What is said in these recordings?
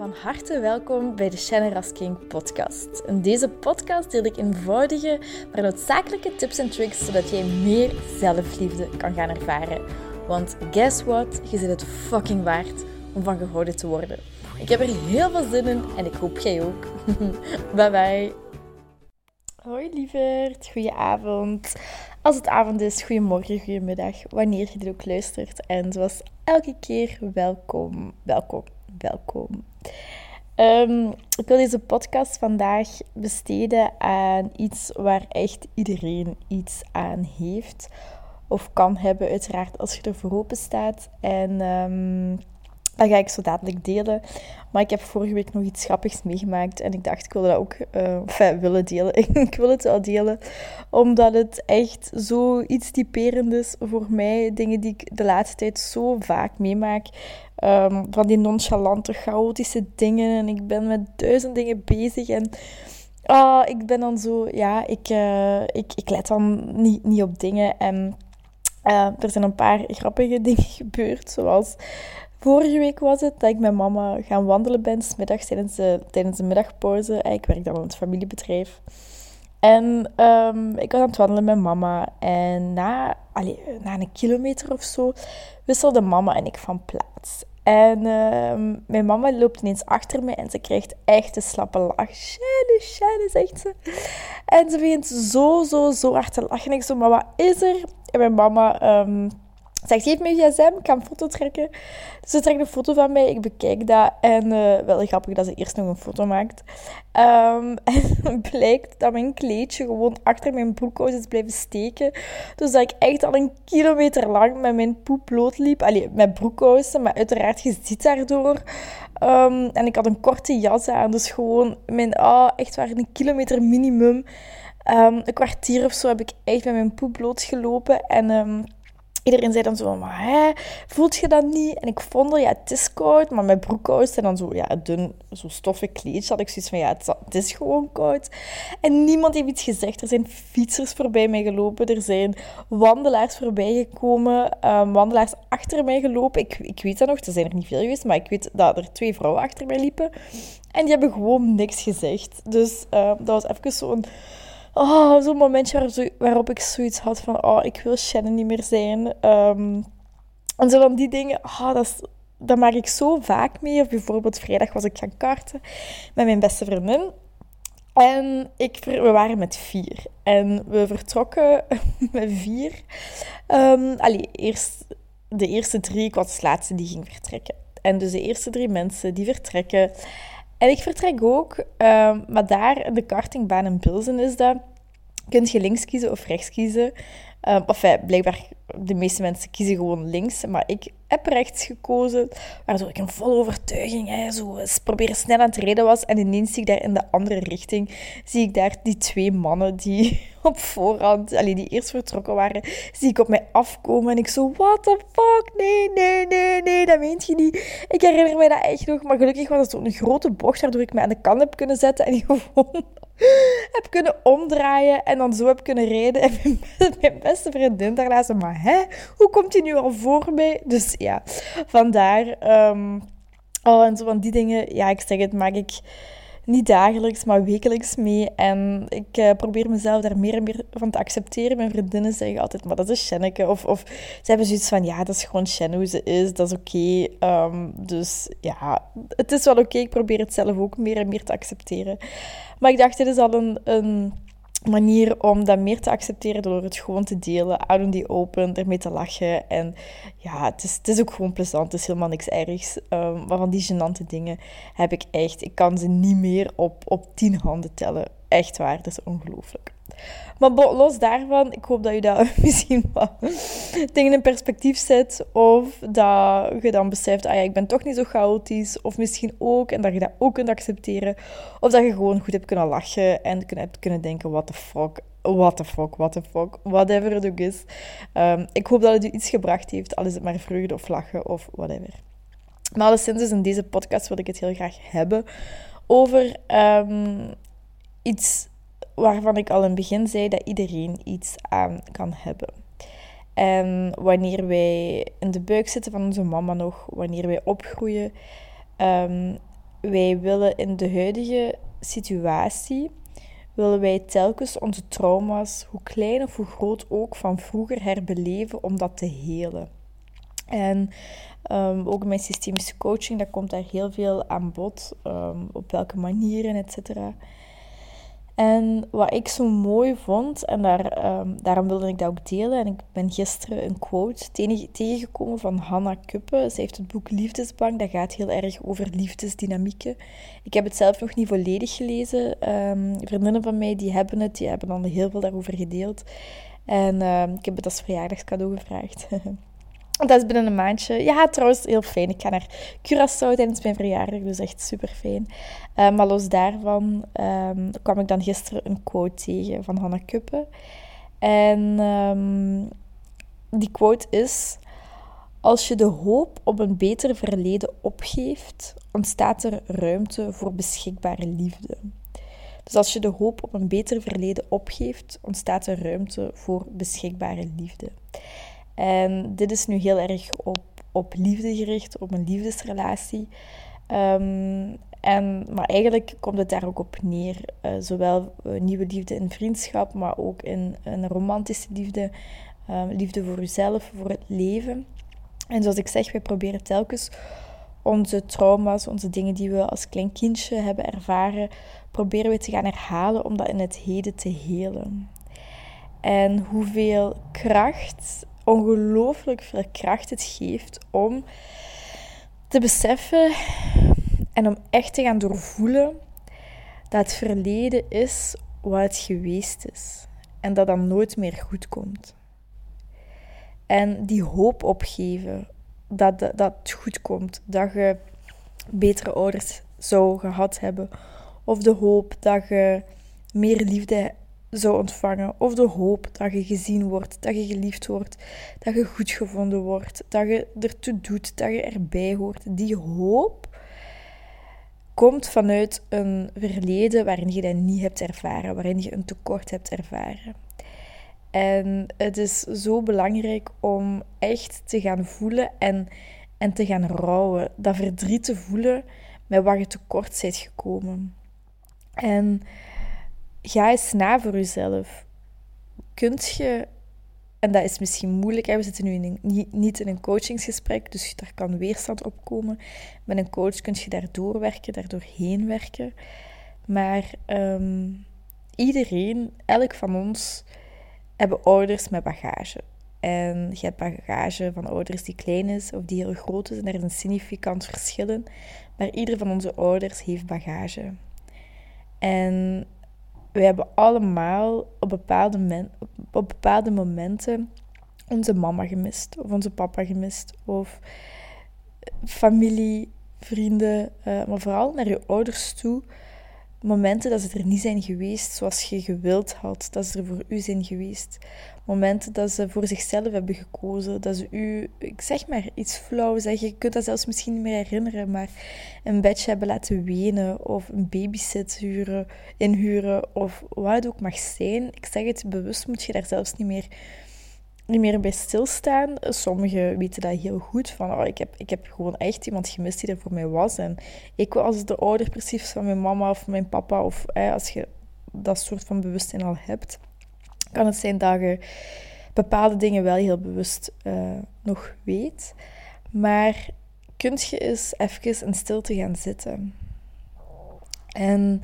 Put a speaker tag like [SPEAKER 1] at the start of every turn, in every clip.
[SPEAKER 1] Van harte welkom bij de Shannon Rasking podcast. In deze podcast deel ik eenvoudige, maar noodzakelijke tips en tricks zodat jij meer zelfliefde kan gaan ervaren. Want guess what? Je zit het fucking waard om van gehouden te worden. Ik heb er heel veel zin in en ik hoop jij ook. bye bye. Hoi lieverd, goedenavond. Als het avond is, goedemorgen, goedemiddag, wanneer je dit ook luistert. En zoals elke keer, welkom, welkom, welkom. Ehm, ik wil deze podcast vandaag besteden aan iets waar echt iedereen iets aan heeft. Of kan hebben, uiteraard, als je er voor open staat. En um, dat ga ik zo dadelijk delen. Maar ik heb vorige week nog iets grappigs meegemaakt. En ik dacht, ik wil dat ook uh, willen delen. ik wil het wel delen. Omdat het echt zo iets typerend is voor mij. Dingen die ik de laatste tijd zo vaak meemaak. Um, van die nonchalante, chaotische dingen. En ik ben met duizend dingen bezig. En oh, ik ben dan zo... Ja, ik, uh, ik, ik let dan niet, niet op dingen. En uh, er zijn een paar grappige dingen gebeurd. Zoals... Vorige week was het dat ik met mama gaan wandelen ben, tijdens de, tijdens de middagpauze. Ik werk dan op het familiebedrijf. En um, ik was aan het wandelen met mama. En na, allee, na een kilometer of zo wisselden mama en ik van plaats. En uh, mijn mama loopt ineens achter me en ze krijgt echt een slappe lach. Shannon, Shannon, zegt ze. En ze begint zo, zo, zo hard te lachen. En ik zo, maar wat is er? En mijn mama... Um, Zegt, geef me gsm, ik kan een foto trekken. Dus ze trekt een foto van mij, ik bekijk dat. En uh, wel grappig dat ze eerst nog een foto maakt. Um, en blijkt dat mijn kleedje gewoon achter mijn broekkous is blijven steken. Dus dat ik echt al een kilometer lang met mijn poep bloot liep. Allee, met broekkousen, maar uiteraard, je ziet daardoor. Um, en ik had een korte jas aan, dus gewoon mijn, ah, echt waar, een kilometer minimum. Um, een kwartier of zo heb ik echt met mijn poep bloot gelopen. En... Iedereen zei dan zo, maar hè, voelt je dat niet? En ik vond er, ja, het is koud, maar mijn broekkous en dan zo, ja, dun, zo stoffig kleedje had ik zoiets van, ja, het, is gewoon koud. En niemand heeft iets gezegd. Er zijn fietsers voorbij mij gelopen, er zijn wandelaars voorbij gekomen, um, wandelaars achter mij gelopen. Ik, ik weet dat nog, er zijn er niet veel geweest, maar ik weet dat er twee vrouwen achter mij liepen. En die hebben gewoon niks gezegd. Dus uh, dat was even zo'n oh, zo'n momentje waarop, ik zoiets had van, oh, ik wil Shannon niet meer zijn. Um, en zo van die dingen, oh, dat, dat maak ik zo vaak mee. Of bijvoorbeeld vrijdag was ik gaan karten met mijn beste vriendin. En ik, we waren met vier. En we vertrokken met vier. Um, allee, eerst, de eerste drie, ik was de laatste die ging vertrekken. En dus de eerste drie mensen die vertrekken. En ik vertrek ook, um, maar daar de kartingbaan in Bilzen is dat kun je links kiezen of rechts kiezen. Um, of ja, blijkbaar, de meeste mensen kiezen gewoon links. Maar ik heb rechts gekozen, waardoor ik in volle overtuiging hè, zo proberen snel aan het rijden was. En ineens zie ik daar in de andere richting, zie ik daar die twee mannen die op voorhand, alleen die eerst vertrokken waren, zie ik op mij afkomen. En ik zo, what the fuck? Nee, nee, nee, nee, dat meent je niet. Ik herinner mij dat echt nog. Maar gelukkig was het zo'n grote bocht, waardoor ik me aan de kant heb kunnen zetten en gewoon heb kunnen omdraaien en dan zo heb kunnen rijden. En mijn beste vriendin daarnaast, maar hè, hoe komt hij nu al voor mij? Dus ja, vandaar. Oh, en zo van die dingen, ja, ik zeg het, maak ik niet dagelijks, maar wekelijks mee. En ik uh, probeer mezelf daar meer en meer van te accepteren. Mijn vriendinnen zeggen altijd, maar dat is Shanneke. Of, of ze hebben zoiets van, ja, dat is gewoon Shannon hoe ze is. Dat is oké. Um, dus ja, het is wel oké. Ik probeer het zelf ook meer en meer te accepteren. Maar ik dacht, dit is al een, een manier om dat meer te accepteren door het gewoon te delen, out die open, ermee te lachen. En ja, het is, het is ook gewoon plezant, het is helemaal niks ergs. Um, maar van die gênante dingen heb ik echt, ik kan ze niet meer op, op tien handen tellen. Echt waar, dat is ongelooflijk. Maar los daarvan, ik hoop dat je dat misschien wat dingen in perspectief zet. Of dat je dan beseft, ah ja, ik ben toch niet zo chaotisch. Of misschien ook, en dat je dat ook kunt accepteren. Of dat je gewoon goed hebt kunnen lachen en hebt kunnen denken, what the fuck, what the fuck, what the fuck, whatever het ook is. Um, ik hoop dat het u iets gebracht heeft, al is het maar vreugde of lachen of whatever. Maar alleszins, dus in deze podcast wil ik het heel graag hebben over um, iets waarvan ik al in het begin zei dat iedereen iets aan kan hebben. En wanneer wij in de buik zitten van onze mama nog, wanneer wij opgroeien, um, wij willen in de huidige situatie, willen wij telkens onze trauma's, hoe klein of hoe groot ook, van vroeger herbeleven om dat te helen. En um, ook mijn systemische coaching, dat komt daar heel veel aan bod. Um, op welke manieren, et cetera. En wat ik zo mooi vond, en daar, um, daarom wilde ik dat ook delen, en ik ben gisteren een quote tegengekomen van Hanna Kuppe. Ze heeft het boek Liefdesbank, dat gaat heel erg over liefdesdynamieken. Ik heb het zelf nog niet volledig gelezen. Um, vriendinnen van mij die hebben het, die hebben dan heel veel daarover gedeeld. En um, ik heb het als verjaardagscadeau gevraagd. Dat is binnen een maandje. Ja, trouwens, heel fijn. Ik ga naar Curaçao tijdens mijn verjaardag, dus echt super fijn. Uh, maar los daarvan um, kwam ik dan gisteren een quote tegen van Hanna Kuppe. En um, die quote is: Als je de hoop op een beter verleden opgeeft, ontstaat er ruimte voor beschikbare liefde. Dus als je de hoop op een beter verleden opgeeft, ontstaat er ruimte voor beschikbare liefde. En dit is nu heel erg op, op liefde gericht, op een liefdesrelatie. Um, en, maar eigenlijk komt het daar ook op neer. Uh, zowel uh, nieuwe liefde in vriendschap, maar ook in een romantische liefde. Uh, liefde voor jezelf, voor het leven. En zoals ik zeg, wij proberen telkens onze trauma's, onze dingen die we als klein kindje hebben ervaren, proberen we te gaan herhalen om dat in het heden te helen. En hoeveel kracht ongelooflijk veel kracht het geeft om te beseffen en om echt te gaan doorvoelen dat het verleden is wat het geweest is en dat dan nooit meer goed komt. En die hoop opgeven dat, dat, dat het goed komt, dat je betere ouders zou gehad hebben, of de hoop dat je meer liefde zou ontvangen. Of de hoop dat je gezien wordt, dat je geliefd wordt, dat je goed gevonden wordt, dat je ertoe doet, dat je erbij hoort. Die hoop komt vanuit een verleden waarin je dat niet hebt ervaren, waarin je een tekort hebt ervaren. En het is zo belangrijk om echt te gaan voelen en, en te gaan rouwen. Dat verdriet te voelen met wat je tekort bent gekomen. En ga eens na voor jezelf. Kunt je, en dat is misschien moeilijk, hè? we zitten nu in niet in een coachingsgesprek, dus daar kan weerstand opkomen. Met een coach kun je daar doorwerken, daar doorheen werken. Maar um, iedereen, elk van ons, hebben ouders met bagage. En je hebt bagage van ouders die klein is of die heel groot is. En er is een significant verschil in. Maar ieder van onze ouders heeft bagage. En we hebben allemaal op bepaalde, op bepaalde momenten onze mama gemist, of onze papa gemist, of familie, vrienden, uh, maar vooral naar je ouders toe. Momenten dat ze er niet zijn geweest zoals je gewild had, dat ze er voor u zijn geweest. Momenten dat ze voor zichzelf hebben gekozen, dat ze u, ik zeg maar iets flauw zeggen, je kunt dat zelfs misschien niet meer herinneren, maar een bedje hebben laten wenen of een babysit huren, inhuren of wat het ook mag zijn. Ik zeg het bewust, moet je daar zelfs niet meer, niet meer bij stilstaan. Sommigen weten dat heel goed, van oh, ik, heb, ik heb gewoon echt iemand gemist die er voor mij was. En ik was de ouder precies van mijn mama of mijn papa, of als je dat soort van bewustzijn al hebt kan het zijn dat je bepaalde dingen wel heel bewust uh, nog weet. Maar kunt je eens even in stilte gaan zitten. En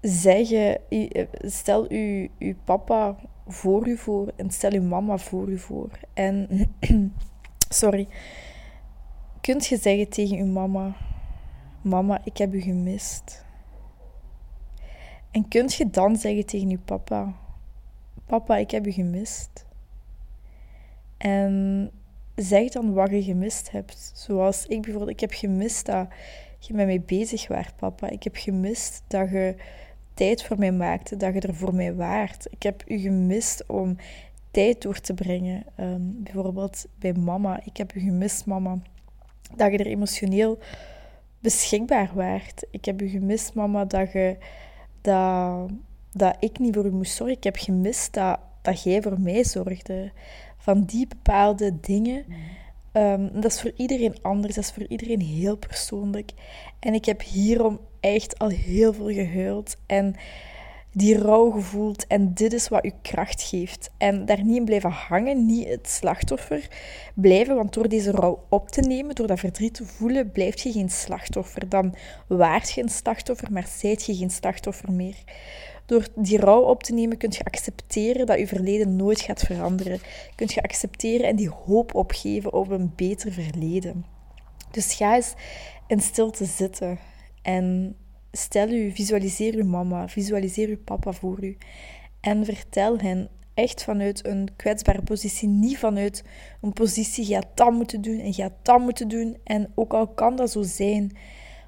[SPEAKER 1] zeggen, stel uw, uw papa voor u voor en stel uw mama voor u voor. En, sorry, kunt je zeggen tegen uw mama, mama, ik heb u gemist. En kunt je dan zeggen tegen je papa: Papa, ik heb je gemist. En zeg dan wat je gemist hebt. Zoals ik bijvoorbeeld, ik heb gemist dat je met mij bezig waart, papa. Ik heb gemist dat je tijd voor mij maakte, dat je er voor mij waart. Ik heb u gemist om tijd door te brengen. Ehm, bijvoorbeeld bij mama. Ik heb u gemist, mama. Dat je er emotioneel beschikbaar waart. Ik heb u gemist, mama, dat je dat, dat ik niet voor u moest zorgen. Ik heb gemist dat, dat jij voor mij zorgde. Van die bepaalde dingen Ehm, dat is voor iedereen anders, dat is voor iedereen heel persoonlijk. En ik heb hierom echt al heel veel gehuild en die rouw gevoeld. En dit is wat u kracht geeft. En daar niet in blijven hangen, niet het slachtoffer blijven. Want door deze rouw op te nemen, door dat verdriet te voelen, blijf je geen slachtoffer. Dan waart je een slachtoffer, maar zijt je geen slachtoffer meer. Door die rouw op te nemen kun je accepteren dat je verleden nooit gaat veranderen. Kun je accepteren en die hoop opgeven op een beter verleden. Dus ga eens in stilte zitten en stel u, visualiseer uw mama, visualiseer uw papa voor u en vertel hen echt vanuit een kwetsbare positie, niet vanuit een positie, had dat moeten doen en had dat moeten doen. En ook al kan dat zo zijn,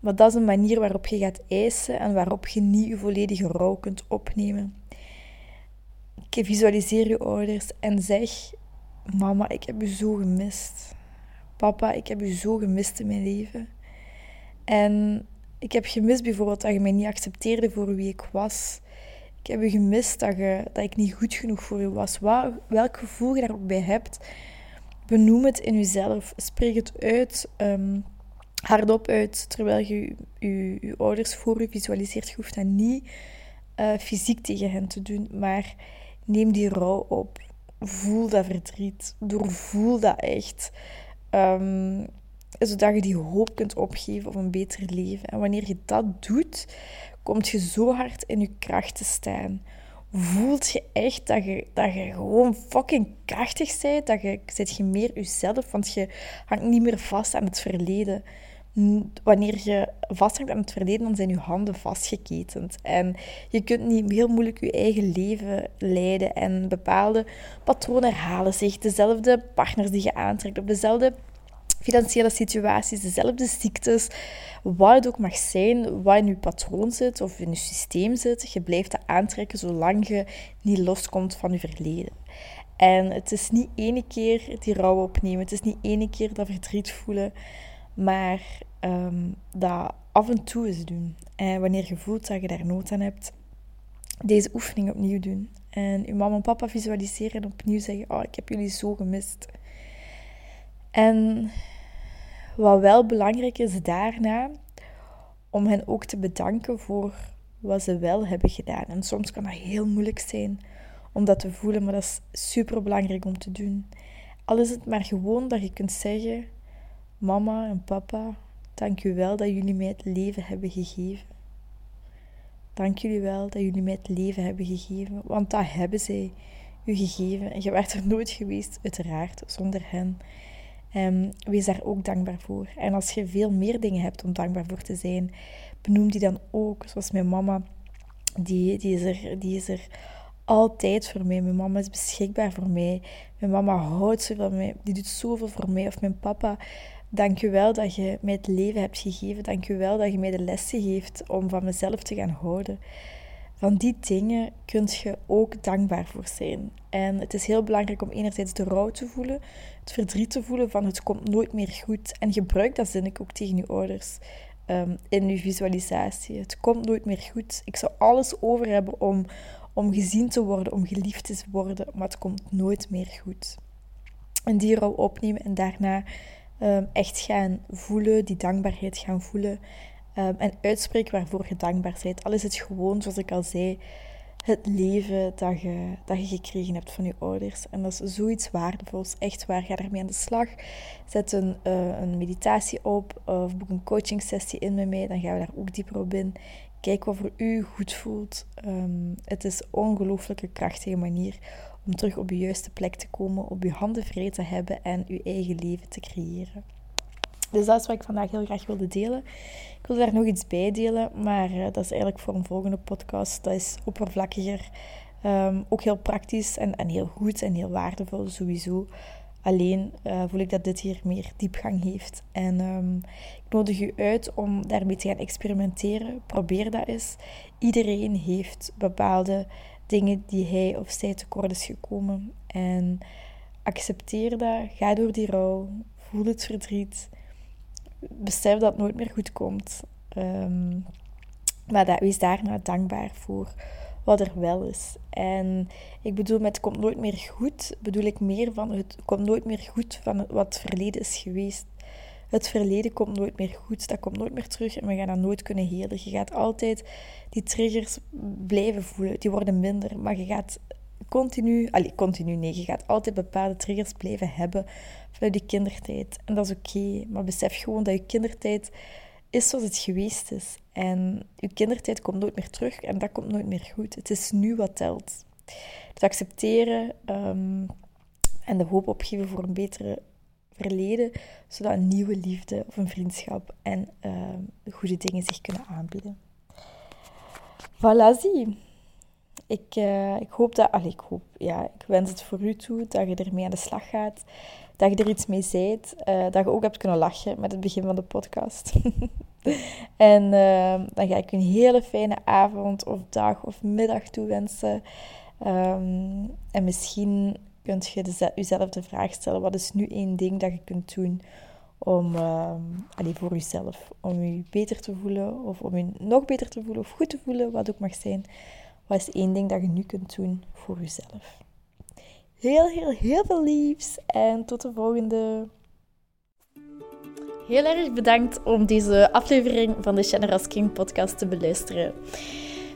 [SPEAKER 1] maar dat is een manier waarop je gaat eisen en waarop je niet je volledige rouw kunt opnemen. Ik visualiseer je ouders en zeg: Mama, ik heb u zo gemist. Papa, ik heb u zo gemist in mijn leven. En ik heb gemist bijvoorbeeld dat je mij niet accepteerde voor wie ik was. Ik heb gemist dat, je, dat ik niet goed genoeg voor u was. Wat, welk gevoel je daar ook bij hebt, benoem het in jezelf. Spreek het uit. Um, hardop uit terwijl je je, ouders voor je visualiseert. Je hoeft dat niet uh, fysiek tegen hen te doen, maar neem die rouw op. Voel dat verdriet. Doorvoel dat echt. Um, zodat je die hoop kunt opgeven op een beter leven. En wanneer je dat doet, kom je zo hard in je kracht te staan. Voelt je echt dat je, dat je gewoon fucking krachtig bent, dat je, zit je meer jezelf, want je hangt niet meer vast aan het verleden wanneer je vasthangt aan het verleden, dan zijn je handen vastgeketend. En je kunt niet heel moeilijk je eigen leven leiden. En bepaalde patronen herhalen zich. Dezelfde partners die je aantrekt, op dezelfde financiële situaties, dezelfde ziektes. Wat het ook mag zijn, wat in je patroon zit of in je systeem zit. Je blijft dat aantrekken zolang je niet loskomt van je verleden. En het is niet ene keer die rouw opnemen. Het is niet ene keer dat verdriet voelen. Maar um, dat af en toe eens doen. En wanneer je voelt dat je daar nood aan hebt, deze oefening opnieuw doen. En je mama en papa visualiseren en opnieuw zeggen: Oh, ik heb jullie zo gemist. En wat wel belangrijk is daarna, om hen ook te bedanken voor wat ze wel hebben gedaan. En soms kan dat heel moeilijk zijn om dat te voelen, maar dat is super belangrijk om te doen. Al is het maar gewoon dat je kunt zeggen: Mama en papa, dank u wel dat jullie mij het leven hebben gegeven. Dank jullie wel dat jullie mij het leven hebben gegeven, want dat hebben zij u gegeven. En je werd er nooit geweest, uiteraard, zonder hen. En wees daar ook dankbaar voor. En als je veel meer dingen hebt om dankbaar voor te zijn, benoem die dan ook. Zoals mijn mama, die, die, is, er, die is er altijd voor mij. Mijn mama is beschikbaar voor mij. Mijn mama houdt zoveel van mij. Die doet zoveel voor mij. Of mijn papa, Dank je wel dat je mij het leven hebt gegeven. Dank je wel dat je mij de lessen geeft om van mezelf te gaan houden. Van die dingen kun je ook dankbaar voor zijn. En het is heel belangrijk om enerzijds de rouw te voelen, verdriet te voelen van het komt nooit meer goed. En gebruik dat zin ik ook tegen je ouders um, in je visualisatie. Het komt nooit meer goed. Ik zou alles over hebben om, om gezien te worden, om geliefd te worden, maar het komt nooit meer goed. En die rouw opnemen en daarna Ehm, echt gaan voelen, die dankbaarheid gaan voelen. Ehm, en uitspreken waarvoor je dankbaar bent. Al is het gewoon, zoals ik al zei, het leven dat je, dat je gekregen hebt van je ouders. En dat is zoiets waardevols. Echt waar. Ga daarmee aan de slag. Zet een, uh, een meditatie op of boek een coaching sessie in met mij. Dan gaan we daar ook dieper op in. Kijk wat voor u goed voelt. Um, het is ongelooflijke krachtige manier om terug op je juiste plek te komen, op je handen vrij te hebben en je eigen leven te creëren. Dus dat is wat ik vandaag heel graag wilde delen. Ik wil daar nog iets bij delen, maar uh, dat is eigenlijk voor een volgende podcast. Dat is oppervlakkiger, um, ook heel praktisch en, en heel goed en heel waardevol sowieso. Alleen uh, voel ik dat dit hier meer diepgang heeft. En um, ik nodig u uit om daarmee te gaan experimenteren. Probeer dat eens. Iedereen heeft bepaalde dingen die hij of zij tekort is gekomen. En accepteer dat. Ga door die rouw. Voel het verdriet. Besef dat het nooit meer goed komt. Um, maar dat, wees daarna dankbaar voor wat er wel is. En ik bedoel, met komt nooit meer goed, bedoel ik meer van het komt nooit meer goed van wat het verleden is geweest. Het verleden komt nooit meer goed, dat komt nooit meer terug en we gaan dat nooit kunnen helen. Je gaat altijd die triggers blijven voelen, die worden minder, maar je gaat continu, allez, continu nee, je gaat altijd bepaalde triggers blijven hebben vanuit je kindertijd. En dat is oké, maar besef gewoon dat je kindertijd is zoals het geweest is. En je kindertijd komt nooit meer terug en dat komt nooit meer goed. Het is nu wat telt. Het accepteren um, en de hoop opgeven voor een betere verleden, zodat een nieuwe liefde of een vriendschap en um, goede dingen zich kunnen aanbieden. Voilà, zie. Ik, uh, ik hoop dat, allee, ik hoop, ja, ik wens het voor u toe dat je ermee aan de slag gaat, dat je er iets mee zijt, uh, dat je ook hebt kunnen lachen met het begin van de podcast. en uh, dan ga ik een hele fijne avond of dag of middag toewensen. Um, en misschien kunt je jezelf de vraag stellen: wat is nu één ding dat je kunt doen om, uh, voor jezelf, om je beter te voelen of om je nog beter te voelen of goed te voelen, wat ook mag zijn. Wat is één ding dat je nu kunt doen voor jezelf? Heel, heel, heel veel liefs en tot de volgende. Heel erg bedankt om deze aflevering van de Generous King podcast te beluisteren.